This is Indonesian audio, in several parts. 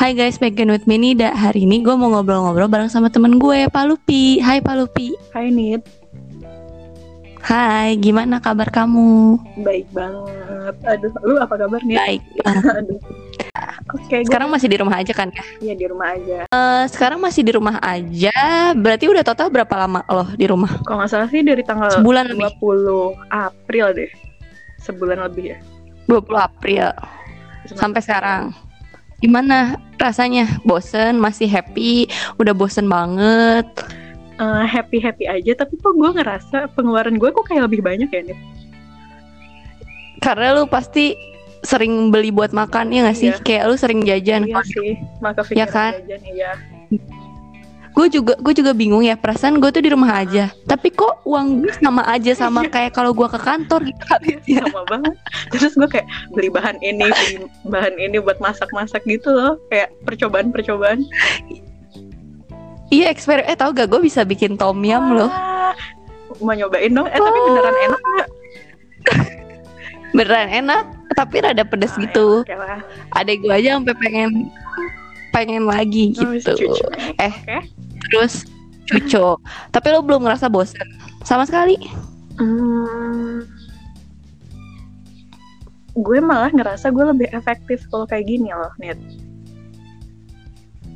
Hai guys, back again with me Nida. Hari ini gue mau ngobrol-ngobrol bareng sama temen gue, Pak Lupi. Hai Pak Lupi. Hai Nit, Hai, gimana kabar kamu? baik banget. Aduh, lu apa kabar Nit? Baik. Aduh. Oke, Sekarang masih di rumah aja kan ya? gue ya di rumah aja. Eh, sekarang masih di rumah aja. Berarti udah total berapa lama loh di rumah? Kalau nggak salah sih dari tanggal Sebulan lebih. 20 April deh. Sebulan lebih ya. 20 April sampai sekarang. Gimana rasanya? Bosen? Masih happy? Udah bosen banget? happy happy aja, tapi kok gue ngerasa pengeluaran gue kok kayak lebih banyak ya Nit? Karena lu pasti sering beli buat makan ya gak sih? Iya. Kayak lu sering jajan. Iya sih, maka Ya kan? jajan iya. Gue juga gue juga bingung ya perasaan gue tuh di rumah aja. Tapi kok uang gue sama aja sama Iya. kayak kalau gue ke kantor gitu habisnya. Sama banget. Terus gue kayak beli bahan ini, beli bahan ini buat masak-masak gitu loh. Kayak percobaan-percobaan. Iya eksperimen. Eh tau gak gue bisa bikin tom yum loh. Mau nyobain dong? Eh tapi beneran enak nggak? Beneran enak. Tapi rada pedes Oh, gitu. ya, lah. Adek gue aja sampai pengen pengen lagi Oh, gitu. cucu. Eh. Oke. Terus cucu. Tapi lo belum ngerasa bosen sama sekali? Hmm, gue malah ngerasa gue lebih efektif kalau kayak gini loh, Nit.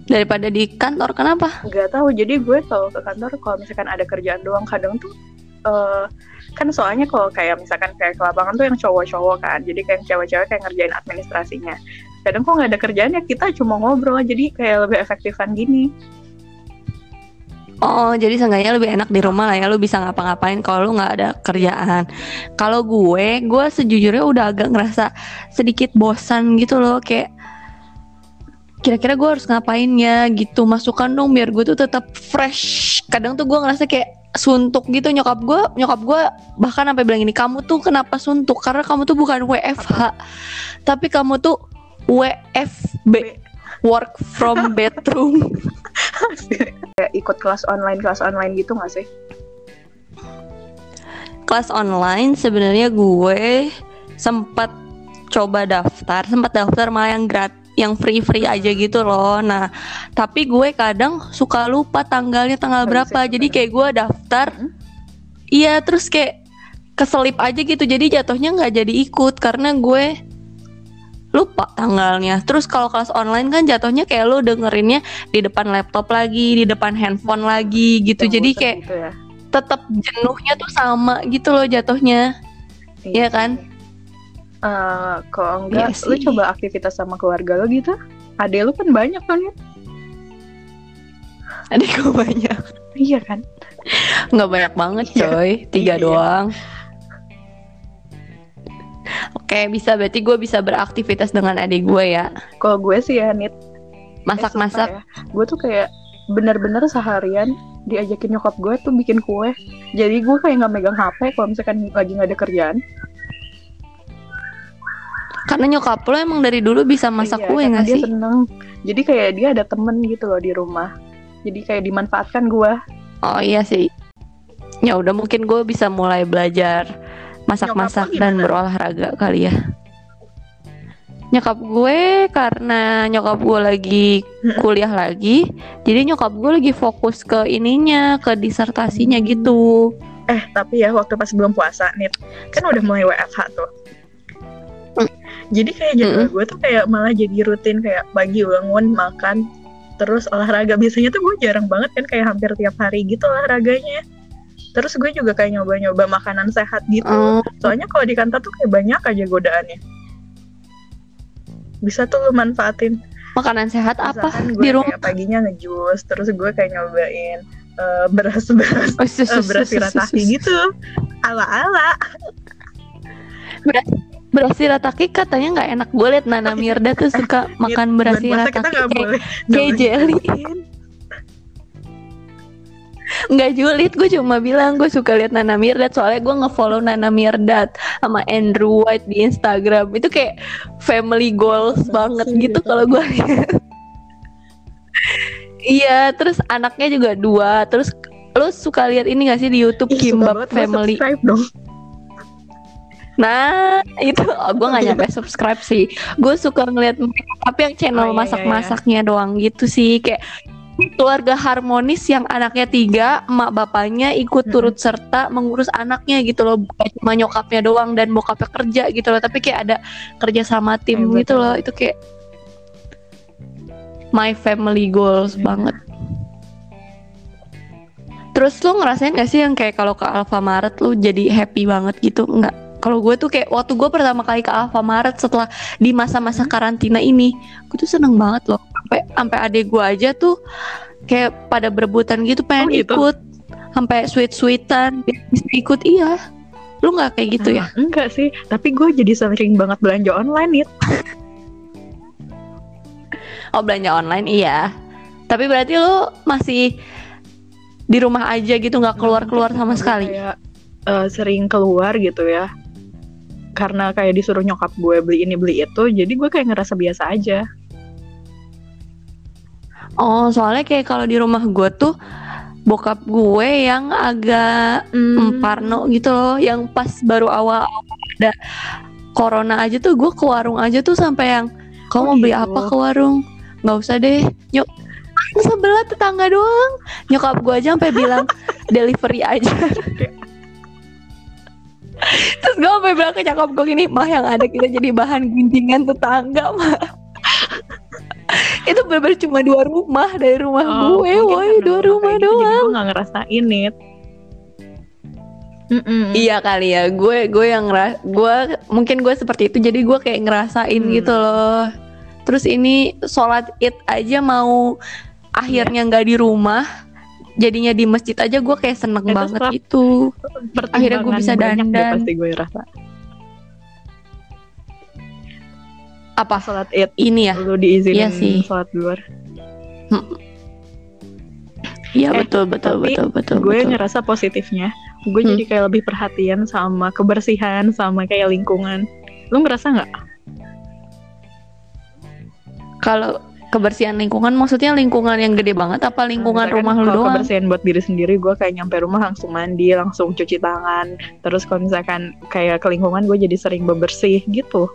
Daripada di kantor kenapa? Gak tahu. Jadi gue kalau ke kantor kalau misalkan ada kerjaan doang kadang tuh eh, kan soalnya kalau kayak misalkan kayak ke lapangan tuh yang cowok-cowok kan. Jadi kayak cewek-cewek kayak ngerjain administrasinya. Kadang kok nggak ada kerjaan ya kita cuma ngobrol jadi kayak lebih efektifan gini. Oh, jadi seenggaknya lebih enak di rumah lah ya. Lu bisa ngapa-ngapain kalau lu nggak ada kerjaan. Kalau gue, gue sejujurnya udah agak ngerasa sedikit bosan gitu loh. Kayak kira-kira gue harus ngapain ya gitu. Masukkan dong biar gue tuh tetap fresh. Kadang tuh gue ngerasa kayak suntuk gitu nyokap gue nyokap gue bahkan sampai bilang ini kamu tuh kenapa suntuk karena kamu tuh bukan WFH tapi kamu tuh WFB work from bedroom kayak ikut kelas online kelas online gitu nggak sih? kelas online sebenarnya gue sempat coba daftar, sempat daftar malah yang grat yang free-free aja gitu loh. Nah, tapi gue kadang suka lupa tanggalnya tanggal berapa. Jadi kayak gue daftar. Iya, terus kayak keselip aja gitu. Jadi jatuhnya nggak jadi ikut karena gue lupa tanggalnya. Terus kalau kelas online kan jatuhnya kayak lu dengerinnya di depan laptop lagi, di depan handphone lagi gitu. Yang Jadi kayak gitu ya. tetap jenuhnya tuh sama gitu loh jatuhnya. Iya kan? Eh, kalau enggak, Iya lu coba aktivitas sama keluarga lo gitu. Adek lu kan banyak kan ya? Adik gue banyak. Iya kan? Nggak banyak banget Iya. coy, tiga Iya. doang. Oke, bisa berarti gue bisa beraktivitas dengan adik gue ya. Kalau gue sih ya, Nit. eh, Masak-masak. sumpah ya, gue tuh kayak bener-bener seharian diajakin nyokap gue tuh bikin kue. Jadi gue kayak nggak megang HP kalau misalkan lagi nggak ada kerjaan. Karena nyokap lo emang dari dulu bisa masak Iya, kue nggak dia sih? seneng. Jadi kayak dia ada temen gitu loh di rumah. Jadi kayak dimanfaatkan gue. Oh iya sih. Ya udah mungkin gue bisa mulai belajar masak-masak dan berolahraga kali ya. Nyokap gue karena nyokap gue lagi kuliah lagi, jadi nyokap gue lagi fokus ke ininya, ke disertasinya gitu. Eh tapi ya waktu pas belum puasa, Nit, kan udah mulai WFH tuh. Hmm. Jadi kayak jadwal gue tuh kayak malah jadi rutin kayak pagi bangun makan terus olahraga biasanya tuh gue jarang banget kan kayak hampir tiap hari gitu olahraganya. Terus gue juga kayak nyoba-nyoba makanan sehat gitu. Oh, Soalnya kalau di kantor tuh kayak banyak aja godaannya. Bisa tuh lu manfaatin. makanan sehat apa Misalkan gue di rumah? kayak paginya ngejus, terus gue kayak nyobain eh, beras-beras Oh, sus, eh, sus, beras sus, sus, shirataki sus. gitu. Ala-ala. Beras shirataki katanya nggak enak. Gue liat Nana Mirda tuh suka makan beras Bulan puasa kita shirataki nggak kayak, boleh kayak jelly. Nggak julid, gue cuma bilang gue suka liat Nana Mirdad soalnya gue ngefollow Nana Mirdad sama Andrew White di Instagram itu kayak family goals Masa banget gitu kalau gue. Iya, terus anaknya juga dua. Terus lu suka lihat ini gak sih di YouTube Ih, Kimbab Family? dong. Nah, itu oh, gue nggak nyampe subscribe sih. Gue suka ngeliat tapi yang channel Oh, iya, iya, masak-masaknya doang gitu sih. Kayak keluarga harmonis yang anaknya tiga, emak bapaknya ikut turut serta mengurus anaknya gitu loh. Bukan cuma nyokapnya doang dan bokapnya kerja gitu loh. Tapi kayak ada kerja sama tim gitu betul. loh. Itu kayak my family goals Iya. banget. Terus lu ngerasain gak sih yang kayak kalau ke Alfamaret lu jadi happy banget gitu? Enggak. Kalau gue tuh kayak waktu gue pertama kali ke Alfamaret setelah di masa-masa Hmm. karantina ini, gue tuh seneng banget loh. Sampai sampai adek gue aja tuh kayak pada berebutan gitu pengen Oh, gitu? ikut, sampai sweet-sweetan biar bisa ikut iya. Lu nggak kayak gitu ya? Ah, enggak sih tapi gue jadi sering banget belanja online nih Oh belanja online iya. Tapi berarti lu masih di rumah aja gitu nggak keluar-keluar sama Gue sekali? kayak eh, sering keluar gitu ya karena kayak disuruh nyokap gue beli ini beli itu jadi gue kayak ngerasa biasa aja Oh, soalnya kayak kalau di rumah gue tuh bokap gue yang agak Hmm. mm, parno gitu loh, yang pas baru awal ada corona aja tuh gue ke warung aja tuh sampai yang kamu Oh, mau beli gitu. apa ke warung? Nggak usah deh, nyok sebelah tetangga doang. Nyokap gue aja sampai bilang delivery aja. Terus gue sampai bilang ke nyokap gue gini, mah yang ada kita jadi bahan gunjingan tetangga mah. Itu bener-bener cuma dua rumah dari rumah Oh, gue, woi dua rumah gitu, doang. jadi gue nggak ngerasain it Mm-mm. Iya kali ya, gue gue yang ngera- gue mungkin gue seperti itu, jadi gue kayak ngerasain Hmm. gitu loh. Terus ini sholat id aja mau akhirnya nggak di rumah, jadinya di masjid aja gue kayak seneng Itu banget itu. Akhirnya gue bisa deh dandan. pasti gue rasa Apa sholat id ini ya? lu diizinin Iya sih. sholat di luar Iya Eh, betul betul tapi betul betul. gue betul. ngerasa positifnya gue Hmm. jadi kayak lebih perhatian sama kebersihan sama kayak lingkungan lu ngerasa nggak Kalau kebersihan lingkungan maksudnya lingkungan yang gede banget apa lingkungan Misalkan rumah lu kalau doang? kebersihan buat diri sendiri gue kayak nyampe rumah langsung mandi langsung cuci tangan terus kalau misalkan kayak ke lingkungan gue jadi sering bebersih gitu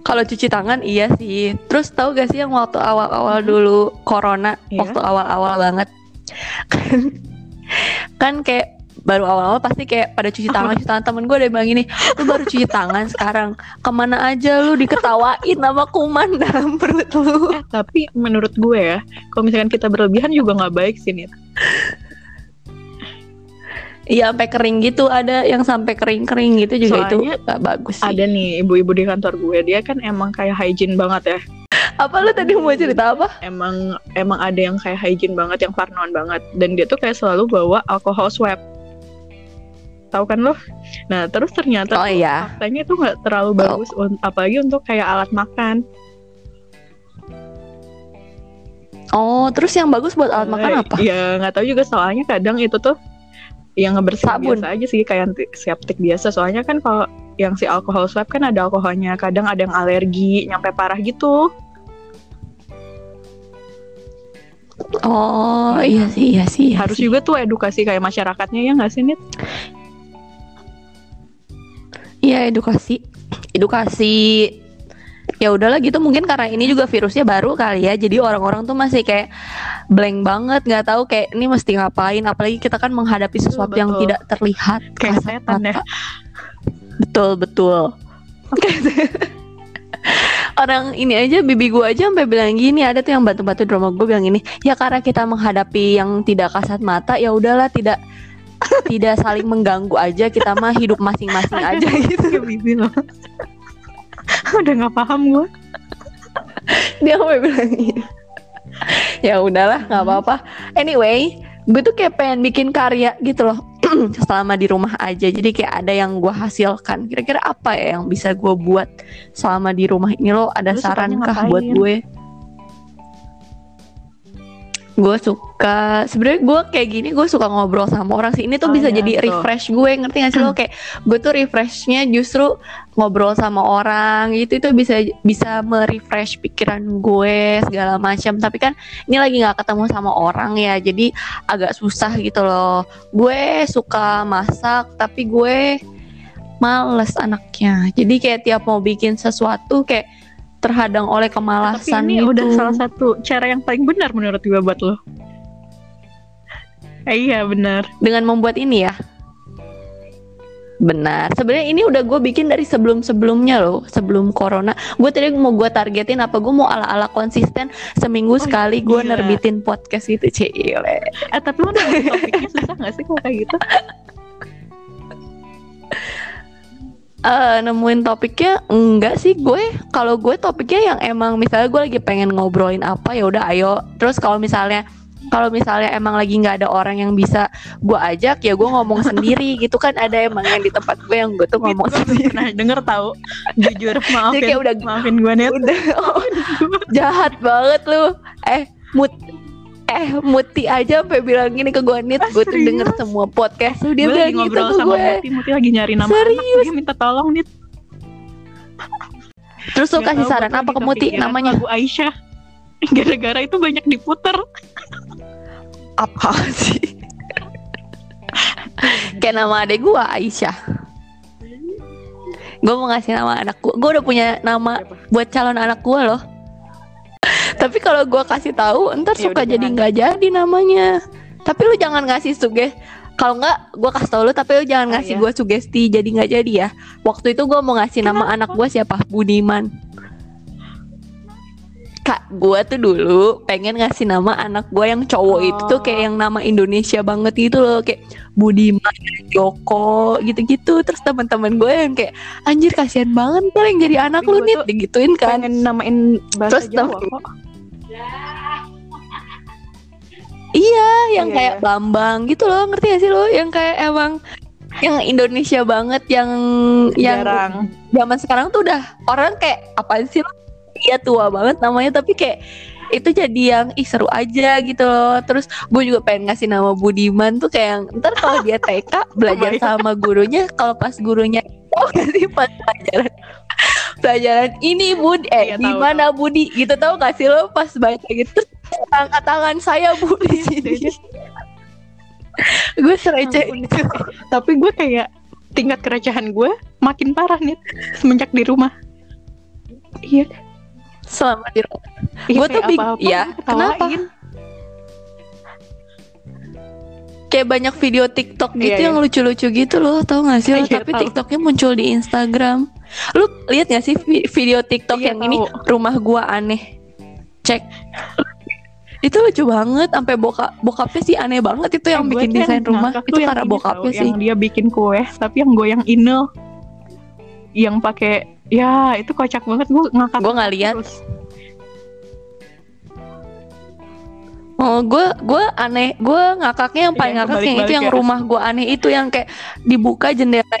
Kalau cuci tangan iya sih. Terus tahu gak sih yang waktu awal-awal Mhm. dulu corona, Iya. waktu awal-awal banget. kan, kan kayak baru awal-awal pasti kayak pada cuci tangan, cuci tangan temen gue ada yang bilang gini, lu baru cuci tangan sekarang, ke mana aja lu diketawain sama kuman dalam perut lu. eh tapi menurut gue ya kalau misalkan kita berlebihan juga nggak baik sih Nit. Iya sampai kering gitu, ada yang sampai kering-kering gitu juga Soalnya itu gak bagus sih. ada nih ibu-ibu di kantor gue dia kan emang kayak hygiene banget ya Apa lu tadi mau cerita apa? emang emang ada yang kayak hygiene banget yang parnoan banget dan dia tuh kayak selalu bawa alkohol swab tahu kan lo nah terus ternyata Oh iya. faktanya itu nggak terlalu Tahu. bagus un- apalagi untuk kayak alat makan Oh, terus yang bagus buat alat makan Eh, apa? ya nggak tahu juga soalnya kadang itu tuh yang ngebersihin biasa aja sih kayak antiseptik biasa soalnya kan kalau yang si alkohol swab kan ada alkoholnya kadang ada yang alergi nyampe parah gitu Oh, iya sih, iya sih. iya harus sih. juga tuh edukasi kayak masyarakatnya ya nggak sih Nit? Edukasi, edukasi. Ya udahlah gitu mungkin karena ini juga virusnya baru kali ya. Jadi orang-orang tuh masih kayak blank banget, nggak tahu kayak ini mesti ngapain. Apalagi kita kan menghadapi sesuatu yang betul. tidak terlihat. kayak setan ya mata. Betul betul. Orang ini aja bibi gua aja sampai bilang gini ada tuh yang bantu-bantu di rumah gue bilang gini ya karena kita menghadapi yang tidak kasat mata ya udahlah tidak tidak saling mengganggu aja kita mah hidup masing-masing aja gitu. bibi loh. Udah nggak paham gue dia sampai bilang gitu ya udahlah nggak apa-apa. Anyway gue tuh kayak pengen bikin karya gitu loh. Selama di rumah aja jadi kayak ada yang gue hasilkan. Kira-kira apa ya yang bisa gue buat selama di rumah ini lo? Ada Lu saran kah buat gue gue suka sebenarnya gue kayak gini gue suka ngobrol sama orang sih. Ini tuh Oh, bisa iya, jadi betul. refresh gue ngerti gak sih lo? Kayak gue tuh refreshnya justru ngobrol sama orang gitu itu bisa bisa merefresh pikiran gue segala macam. Tapi kan ini lagi nggak ketemu sama orang ya jadi agak susah gitu loh. Gue suka masak tapi gue males anaknya. Jadi kayak tiap mau bikin sesuatu kayak terhadang oleh Tapi kemalasan ini gitu udah salah satu cara yang paling benar menurut gue buat lo. Eh, iya benar. dengan membuat ini ya benar sebenarnya ini udah gue bikin dari sebelum sebelumnya loh sebelum corona gue tadi mau gue targetin apa gue mau ala ala konsisten seminggu Oh, sekali gue gila. nerbitin podcast gitu cile Eh tapi nemuin topiknya susah gak sih kalau kayak gitu? eh nemuin topiknya enggak sih gue kalau gue topiknya yang emang misalnya gue lagi pengen ngobrolin apa ya udah ayo terus kalau misalnya kalau misalnya emang lagi nggak ada orang yang bisa gue ajak ya gue ngomong sendiri gitu kan ada emang yang di tempat gue yang gue tuh ngomong gue sendiri pernah denger tahu. Jujur maafin. kayak udah- maafin gue net. udah oh, jahat banget lu eh mut eh muti aja sampai bilang gini ke gue nit gue tuh denger semua podcast dia gue bilang lagi gitu ngobrol ke sama gue Muti, Muti lagi nyari nama Serius? anak, dia minta tolong nih. terus Nggak kasih saran apa ke muti kepikiran namanya Lagu Aisyah. Gara-gara itu banyak diputer. apa sih kayak nama adek gue Aisyah gue mau ngasih nama anak gue gue udah punya nama Siapa? buat calon anak gue loh tapi kalau gue kasih tahu ntar Ya suka jadi nggak jadi namanya tapi lu jangan ngasih suges kalau nggak gue kasih tau lu tapi lu jangan Oh, ngasih iya. gue sugesti jadi nggak jadi ya waktu itu gue mau ngasih nama Kenapa? anak gue siapa Budiman kak gue tuh dulu pengen ngasih nama anak gue yang cowok itu tuh kayak Oh. yang nama Indonesia banget gitu loh kayak Budiman Joko gitu-gitu terus teman-teman gue yang kayak anjir kasihan banget ntar yang jadi anak Tapi lu nih digituin kan Pengen namain bahasa Terus Jawa kok. Iya, yang Iya, kayak iya. Bambang gitu loh, ngerti gak sih lo? Yang kayak emang yang Indonesia banget, yang yang Jarang. zaman sekarang tuh udah orang kayak apa sih lo? Iya tua banget namanya, tapi kayak itu jadi yang ih seru aja gitu loh. Terus gue juga pengen ngasih nama Budiman tuh kayak yang, ntar kalau dia TK belajar Kebayang. sama gurunya, kalau pas gurunya oh gak sih pas pelajaran pelajaran ini Budi eh Iya, di tahu, mana Budi? Gitu tau gak sih lo? Pas baca gitu angkat tangan saya Bu di sini gue sereceh itu. Tapi gue kayak tingkat kerecehan gue makin parah nih semenjak di rumah. Iya, selama di rumah. Iya Gua tuh apa-apa ya, gue kenapa? kayak banyak video TikTok gitu Iya, yang lucu-lucu gitu loh tau gak sih lo? Iya, tapi tahu. TikToknya muncul di Instagram lu lihat gak sih vi- video TikTok Iya, yang ini tahu. rumah gua aneh cek itu lucu banget sampai bokap bokapnya sih aneh banget itu yang Eh, gua bikin tuh yang desain rumah itu yang karena ini bokapnya sih Yang dia bikin kue, tapi yang goyang inel. Yang pakai ya itu kocak banget gue ngakak. gue nggak lihat. Oh, gue gue aneh, gue ngakaknya yang paling Iya, ngakak yang itu yang ya. rumah gue aneh itu yang kayak dibuka jendela.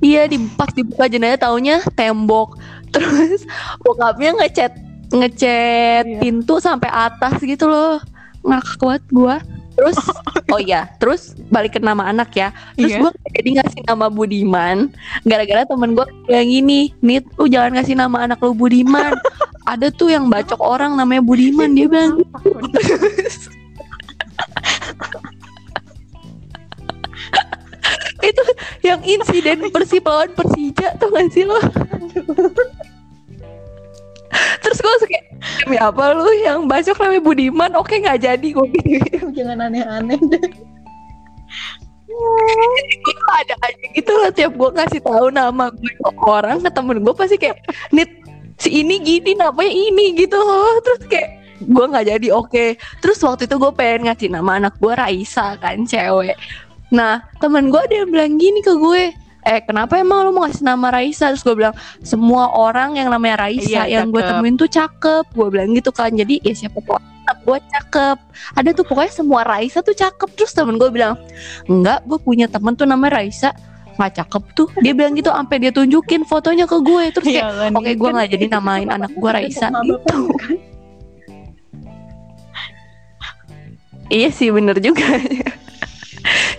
Iya, di pas dibuka jendela taunya tembok. Terus bokapnya ngecat ngecat Iya. pintu sampai atas gitu loh. Ngakak banget gue. Terus oh iya, terus balik ke nama anak ya. Terus Iya. gue jadi ngasih nama Budiman gara-gara temen gue bilang gini, "Nit, lu jangan ngasih nama anak lu Budiman." Ada tuh yang bacok orang namanya Budiman dia bilang yang insiden Persib lawan Persija tuh gak sih lo? Terus gue suka demi apa lu yang bacok namanya Budiman? Oke nggak jadi. Gue Jangan aneh-aneh deh. gue ada aja gitu loh tiap gue ngasih tahu nama gue ke orang ke temen gue pasti kayak nit si ini gini namanya ini gitu loh. Terus kayak gue nggak jadi oke. Terus waktu itu gue pengen ngasih nama anak gue Raisa kan cewek nah temen gue ada yang bilang gini ke gue. Eh kenapa emang lu mau ngasih nama Raisa? Terus gue bilang semua orang yang namanya Raisa Iya, yang gue temuin tuh cakep. Gue bilang gitu kan. Jadi ya siapa anak gue cakep. Ada tuh pokoknya semua Raisa tuh cakep. Terus temen gue bilang enggak gue punya temen tuh namanya Raisa. Nggak cakep tuh. Dia bilang gitu sampai dia tunjukin fotonya ke gue. Terus kayak Iya oke ini gue nggak jadi namain anak gue Raisa. Gitu. kan? iya sih bener juga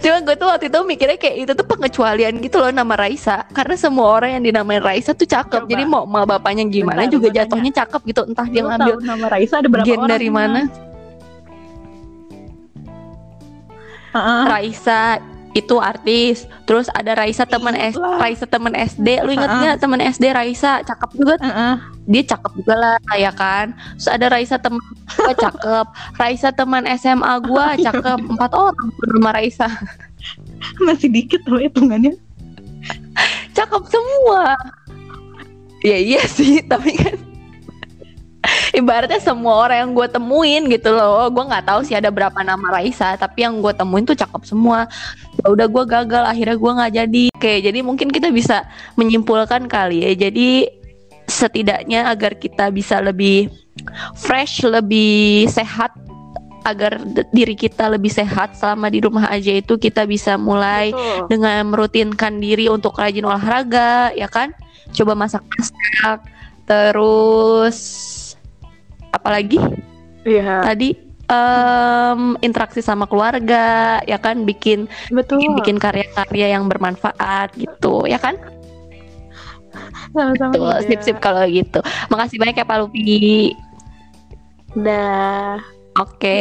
Cuma gue tuh waktu itu mikirnya kayak itu tuh pengecualian gitu loh nama Raisa. Karena semua orang yang dinamain Raisa tuh cakep. Coba. Jadi mau ma bapaknya gimana Bentar, juga jatuhnya cakep gitu. Entah dia Lu ngambil tahu nama Raisa ada berapa gen orang dari mana. Heeh. Raisa itu artis. Terus ada Raisa teman S. Raisa teman SD Lu inget nggak teman SD Raisa? Cakep juga. Heeh. Dia cakep juga lah ya kan? Terus ada Raisa teman gua cakep. Raisa teman SMA gua cakep. Empat orang bernama Raisa. Masih dikit loh hitungannya. cakep semua. Ya iya sih tapi kan ibaratnya semua orang yang gue temuin gitu loh. Gue nggak tahu sih ada berapa nama Raisa tapi yang gue temuin tuh cakep semua udah gue gagal akhirnya gue nggak jadi. Oke jadi mungkin kita bisa menyimpulkan kali ya. Jadi setidaknya agar kita bisa lebih fresh lebih sehat agar diri kita lebih sehat selama di rumah aja itu kita bisa mulai Betul. dengan merutinkan diri untuk rajin olahraga ya kan? Coba masak-masak terus apalagi Iya, tadi em, interaksi sama keluarga ya kan bikin betul. bikin karya-karya yang bermanfaat gitu ya kan Sama-sama tuh juga. sip sip kalau gitu makasih banyak ya Pak Lupi Dah. oke